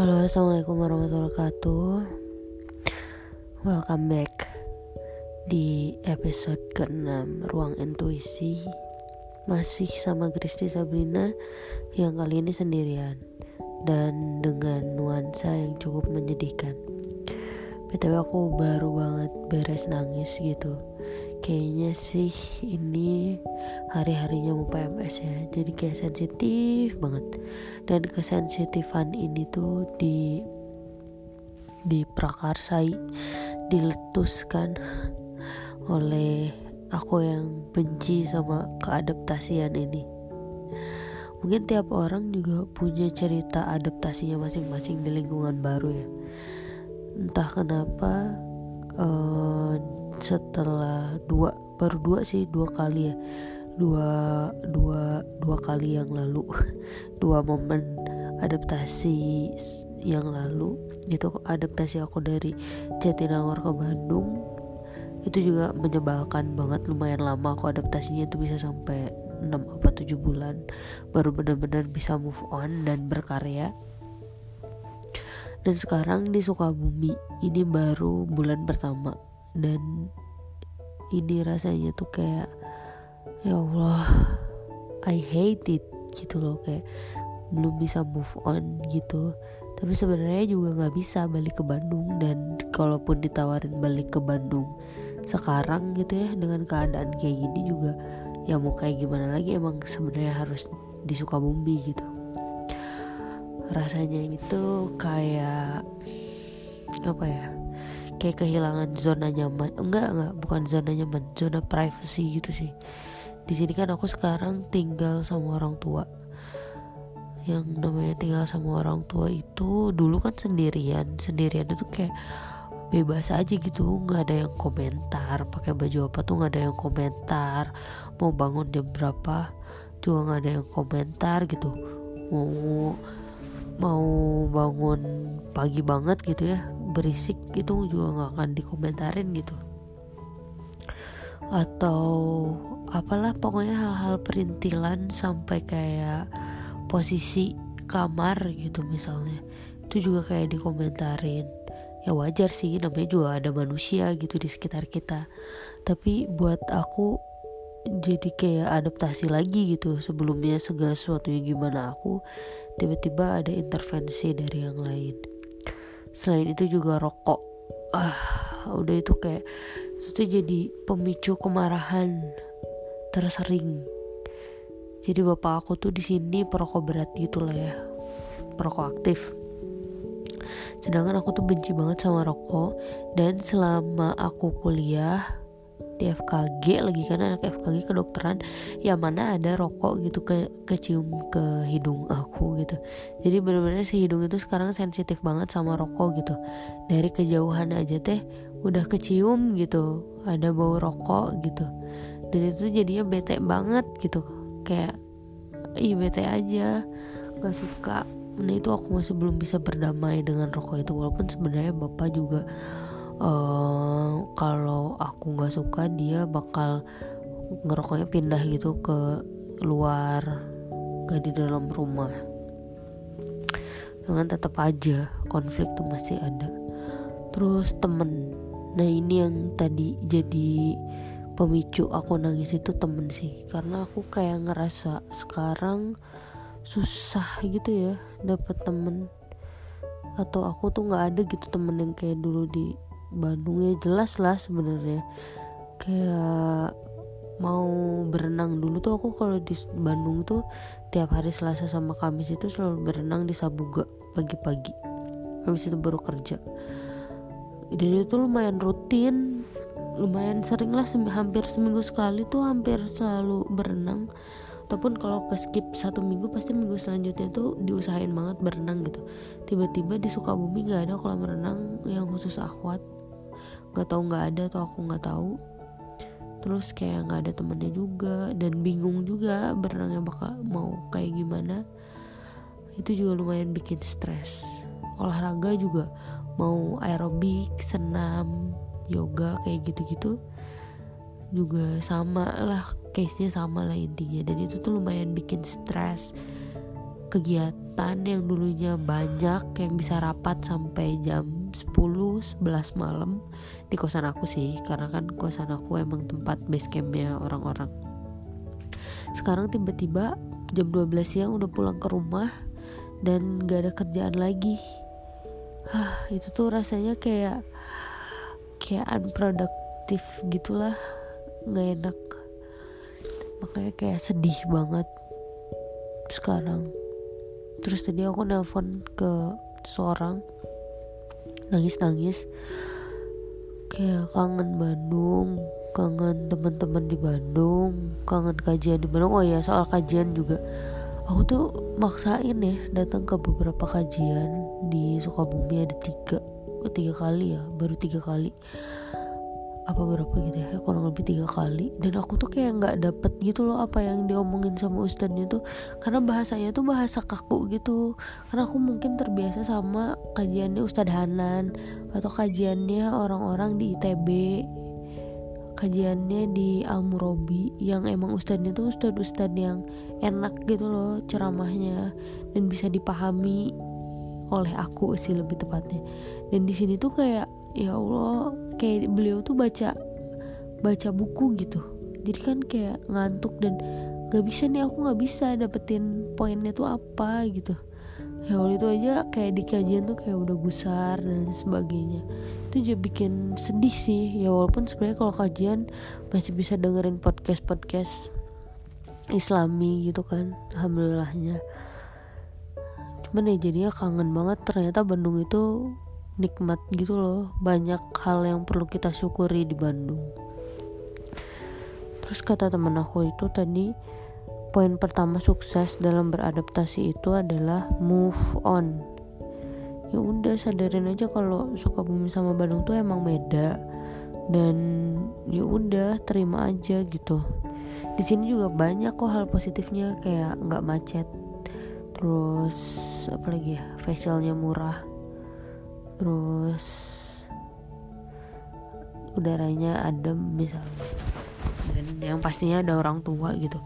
Halo, assalamualaikum warahmatullahi wabarakatuh. Welcome back di episode ke-6 Ruang Intuisi. Masih sama Kristi Sabrina yang kali ini sendirian dan dengan nuansa yang cukup menyedihkan. BTW aku baru banget beres nangis gitu kayaknya sih ini hari-harinya mau PMS ya. Jadi kayak sensitif banget. Dan kesensitifan ini tuh di diprakarsai diletuskan oleh aku yang benci sama keadaptasian ini. Mungkin tiap orang juga punya cerita adaptasinya masing-masing di lingkungan baru ya. Entah kenapa uh, setelah dua baru dua sih dua kali ya. Dua dua dua kali yang lalu. Dua momen adaptasi yang lalu. Itu adaptasi aku dari Jatinangor ke Bandung. Itu juga menyebalkan banget lumayan lama aku adaptasinya itu bisa sampai 6 apa 7 bulan. Baru benar-benar bisa move on dan berkarya. Dan sekarang di Sukabumi ini baru bulan pertama dan ini rasanya tuh kayak ya Allah I hate it gitu loh. Kayak belum bisa move on gitu. Tapi sebenarnya juga nggak bisa balik ke Bandung. Dan kalaupun ditawarin balik ke Bandung sekarang gitu ya dengan keadaan kayak gini juga ya mau kayak gimana lagi emang sebenarnya harus di Sukabumi gitu. Rasanya itu kayak apa ya kayak kehilangan zona nyaman. Enggak enggak. Bukan zona nyaman zona privacy gitu sih. Di sini kan aku sekarang tinggal sama orang tua. Yang namanya tinggal sama orang tua itu dulu kan sendirian. Sendirian itu kayak bebas aja gitu. Nggak ada yang komentar. Pakai baju apa tuh nggak ada yang komentar. Mau bangun jam berapa juga nggak ada yang komentar gitu. Mau mau bangun pagi banget gitu ya berisik itu juga nggak akan dikomentarin gitu. Atau apalah pokoknya hal-hal perintilan sampai kayak posisi kamar gitu misalnya itu juga kayak dikomentarin. Ya wajar sih namanya juga ada manusia gitu di sekitar kita. Tapi buat aku jadi kayak adaptasi lagi gitu sebelumnya segala sesuatu yang gimana aku tiba-tiba ada intervensi dari yang lain. Selain itu juga rokok. Ah udah itu kayak itu jadi pemicu kemarahan tersering. Jadi bapak aku tuh di sini perokok berat gitu lah ya. Perokok aktif. Sedangkan aku tuh benci banget sama rokok. Dan selama aku kuliah di FKG lagi kan anak FKG kedokteran yang mana ada rokok gitu ke kecium ke hidung aku gitu. Jadi bener-bener si hidung itu sekarang sensitif banget sama rokok gitu. Dari kejauhan aja teh udah kecium gitu ada bau rokok gitu. Dan itu jadinya bete banget gitu. Kayak ih bete aja gak suka. Nah itu aku masih belum bisa berdamai dengan rokok itu walaupun sebenarnya bapak juga uh, kalau aku nggak suka dia bakal ngerokoknya pindah gitu ke luar gak di dalam rumah. Dengan tetap aja konflik tuh masih ada. Terus temen. Nah ini yang tadi jadi pemicu aku nangis itu temen sih. Karena aku kayak ngerasa sekarang susah gitu ya dapet temen. Atau aku tuh nggak ada gitu temen yang kayak dulu di Bandung ya jelas lah sebenarnya. Kayak mau berenang dulu tuh aku kalau di Bandung tuh tiap hari Selasa sama Kamis itu selalu berenang di Sabuga pagi-pagi. Habis itu baru kerja. Dan itu lumayan rutin lumayan sering lah hampir seminggu sekali tuh hampir selalu berenang. Ataupun kalau ke skip satu minggu pasti minggu selanjutnya tuh diusahain banget berenang gitu. Tiba-tiba di Sukabumi nggak ada kolam renang yang khusus akwat nggak tahu nggak ada atau aku nggak tahu. Terus kayak nggak ada temennya juga dan bingung juga berenangnya bakal mau kayak gimana. Itu juga lumayan bikin stres. Olahraga juga mau aerobik senam yoga kayak gitu-gitu juga sama lah case nya sama lah intinya. Dan itu tuh lumayan bikin stres. Kegiatan yang dulunya banyak yang bisa rapat sampai jam 10 11 malam di kosan aku sih karena kan kosan aku emang tempat base campnya orang-orang. Sekarang tiba-tiba jam 12 siang udah pulang ke rumah dan gak ada kerjaan lagi. Hah, itu tuh rasanya kayak kayak unproductive gitulah nggak enak. Makanya kayak sedih banget sekarang. Terus tadi aku nelpon ke seorang nangis-nangis. Kayak kangen Bandung kangen teman-teman di Bandung kangen kajian di Bandung. Oh ya soal kajian juga. Aku tuh maksain ya datang ke beberapa kajian di Sukabumi ada tiga. Tiga kali ya baru tiga kali apa berapa gitu ya kurang lebih tiga kali. Dan aku tuh kayak nggak dapet gitu loh apa yang diomongin sama ustadznya tuh. Karena bahasanya tuh bahasa kaku gitu. Karena aku mungkin terbiasa sama kajiannya Ustadz Hanan atau kajiannya orang-orang di ITB kajiannya di Al Murabi yang emang ustadznya tuh ustadz-ustadz yang enak gitu loh ceramahnya dan bisa dipahami oleh aku sih lebih tepatnya. Dan di sini tuh kayak ya Allah kayak beliau tuh baca baca buku gitu. Jadi kan kayak ngantuk dan gak bisa nih aku gak bisa dapetin poinnya tuh apa gitu. Ya Allah itu aja kayak di kajian tuh kayak udah gusar dan sebagainya. Itu juga bikin sedih sih. Ya walaupun sebenarnya kalau kajian masih bisa dengerin podcast podcast islami gitu kan alhamdulillahnya. Cuman ya jadinya kangen banget. Ternyata Bandung itu nikmat gitu loh. Banyak hal yang perlu kita syukuri di Bandung. Terus kata temen aku itu tadi poin pertama sukses dalam beradaptasi itu adalah move on. Ya udah sadarin aja kalau Sukabumi sama Bandung tuh emang beda. Dan ya udah terima aja gitu. Di sini juga banyak kok hal positifnya kayak nggak macet. Terus apa lagi ya facialnya murah terus udaranya adem misalnya. Dan yang pastinya ada orang tua gitu.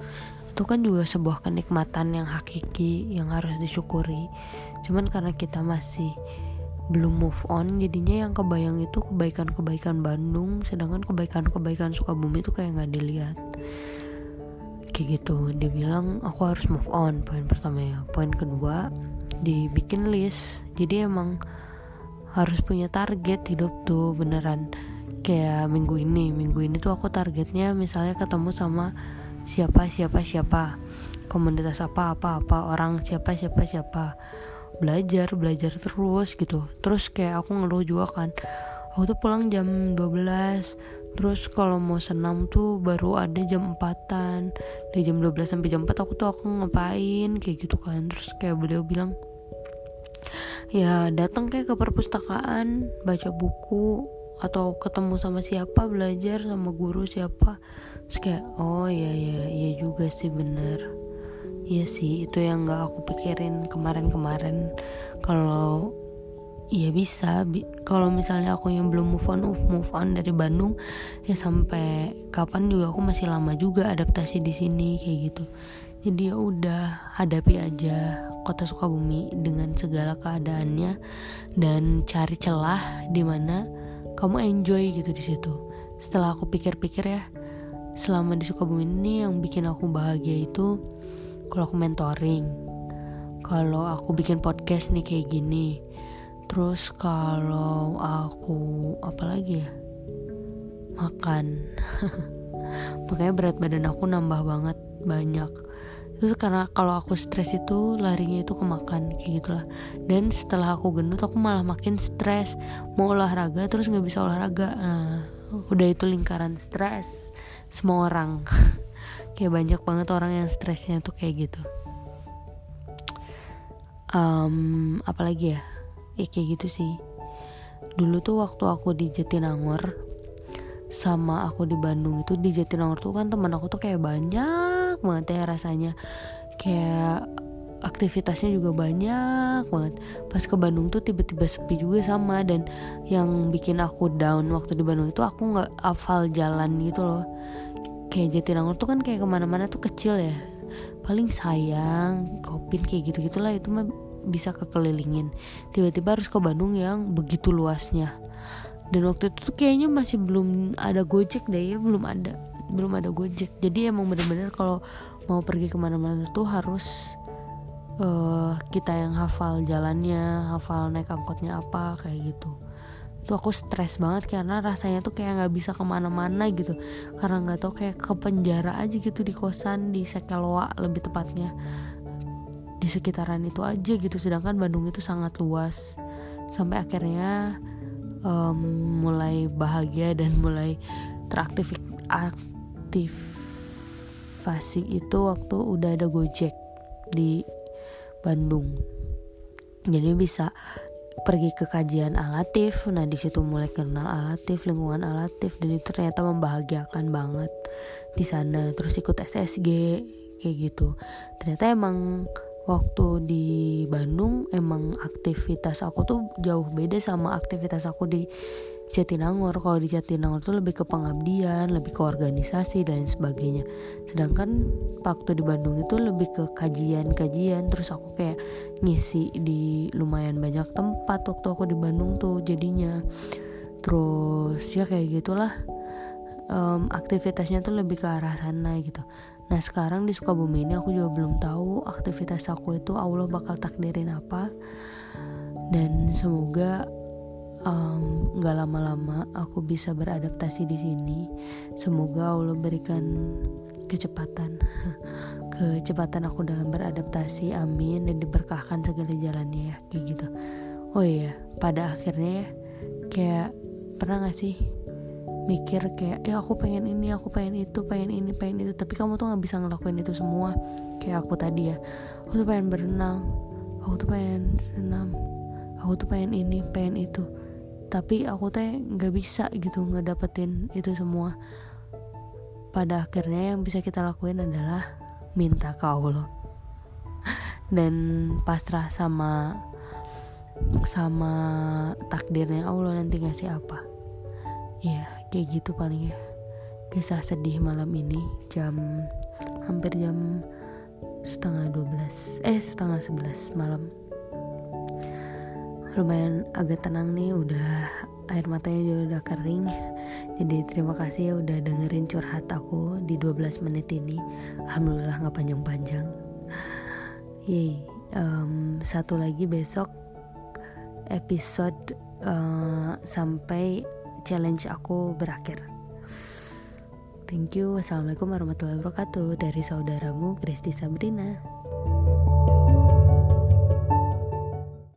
Itu kan juga sebuah kenikmatan yang hakiki yang harus disyukuri. Cuman karena kita masih belum move on jadinya yang kebayang itu kebaikan-kebaikan Bandung sedangkan kebaikan-kebaikan Sukabumi itu kayak nggak dilihat. Kayak gitu. Dia bilang aku harus move on poin pertama ya. Poin kedua dibikin list. Jadi emang harus punya target hidup tuh beneran. Kayak minggu ini minggu ini tuh aku targetnya misalnya ketemu sama siapa siapa siapa. Komunitas apa apa apa orang siapa siapa siapa. Belajar belajar terus gitu. Terus kayak aku ngeluh juga kan. Aku tuh pulang jam 12 terus kalau mau senam tuh baru ada jam 4an dari jam 12 sampai jam 4 aku tuh aku ngapain? Kayak gitu kan. Terus kayak beliau bilang ya datang kayak ke perpustakaan baca buku atau ketemu sama siapa belajar sama guru siapa. Terus kayak oh ya ya ya juga sih bener. Iya sih itu yang gak aku pikirin kemarin-kemarin. Kalau Iya bisa bi kalau misalnya aku yang belum move on move on dari Bandung ya sampai kapan juga aku masih lama juga adaptasi di sini kayak gitu jadi ya udah hadapi aja kota Sukabumi dengan segala keadaannya dan cari celah di mana kamu enjoy gitu di situ. Setelah aku pikir-pikir ya, selama di Sukabumi ini yang bikin aku bahagia itu kalau aku mentoring, kalau aku bikin podcast nih kayak gini, terus kalau aku apa lagi ya makan, makanya berat badan aku nambah banget banyak terus karena kalau aku stres itu larinya itu ke makan kayak gitulah. Dan setelah aku gendut aku malah makin stres. Mau olahraga terus nggak bisa olahraga. Nah udah itu lingkaran stres semua orang. Kayak banyak banget orang yang stresnya tuh kayak gitu. Um, apalagi ya? Ya kayak gitu sih. Dulu tuh waktu aku di Jatinangor sama aku di Bandung itu di Jatinangor tuh kan teman aku tuh kayak banyak banget ya rasanya. Kayak aktivitasnya juga banyak banget. Pas ke Bandung tuh tiba-tiba sepi juga sama dan yang bikin aku down waktu di Bandung itu aku nggak hafal jalan gitu loh. Kayak Jatinangor tuh kan kayak ke mana-mana tuh kecil ya. Paling sayang kopin kayak gitu gitulah itu mah bisa kekelilingin. Tiba-tiba harus ke Bandung yang begitu luasnya. Dan waktu itu tuh kayaknya masih belum ada gojek deh ya belum ada belum ada gojek. Jadi emang bener-bener kalau mau pergi ke mana-mana tuh harus uh, kita yang hafal jalannya hafal naik angkotnya apa kayak gitu. Tuh aku stres banget karena rasanya tuh kayak nggak bisa ke mana-mana gitu. Karena nggak tau kayak ke penjara aja gitu di kosan di Sekelwa lebih tepatnya. Di sekitaran itu aja gitu sedangkan Bandung itu sangat luas. Sampai akhirnya um, mulai bahagia dan mulai aktivasi itu waktu udah ada Gojek di Bandung. Jadi bisa pergi ke kajian alatif. Nah di situ mulai kenal alatif lingkungan alatif dan itu ternyata membahagiakan banget di sana. Terus ikut SSG kayak gitu. Ternyata emang waktu di Bandung emang aktivitas aku tuh jauh beda sama aktivitas aku di Jatinangor kalau di Jatinangor tuh lebih ke pengabdian lebih ke organisasi dan sebagainya. Sedangkan waktu di Bandung itu lebih ke kajian-kajian terus aku kayak ngisi di lumayan banyak tempat waktu aku di Bandung tuh jadinya. Terus ya kayak gitulah um, aktivitasnya tuh lebih ke arah sana gitu. Nah sekarang di Sukabumi ini aku juga belum tahu aktivitas aku itu Allah bakal takdirin apa. Dan semoga nggak um, lama-lama aku bisa beradaptasi di sini. Semoga Allah berikan kecepatan, kecepatan aku dalam beradaptasi. Amin dan diberkahkan segala jalannya ya, kayak gitu. Oh iya, pada akhirnya ya, kayak pernah gak sih mikir kayak ya aku pengen ini aku pengen itu pengen ini pengen itu tapi kamu tuh nggak bisa ngelakuin itu semua kayak aku tadi ya aku tuh pengen berenang aku tuh pengen senam aku tuh pengen ini pengen itu tapi aku teh nggak bisa gitu ngedapetin itu semua. Pada akhirnya yang bisa kita lakuin adalah minta ke Allah. Dan pasrah sama sama takdirnya Allah nanti ngasih apa. Ya kayak gitu paling ya. Kisah sedih malam ini jam hampir jam setengah 12 eh setengah 11 malam lumayan agak tenang nih udah air matanya juga udah kering jadi terima kasih ya udah dengerin curhat aku di 12 menit ini alhamdulillah nggak panjang-panjang Yeay, um, satu lagi besok episode uh, sampai challenge aku berakhir Thank you. Wassalamualaikum warahmatullahi wabarakatuh. Dari saudaramu Kristi Sabrina.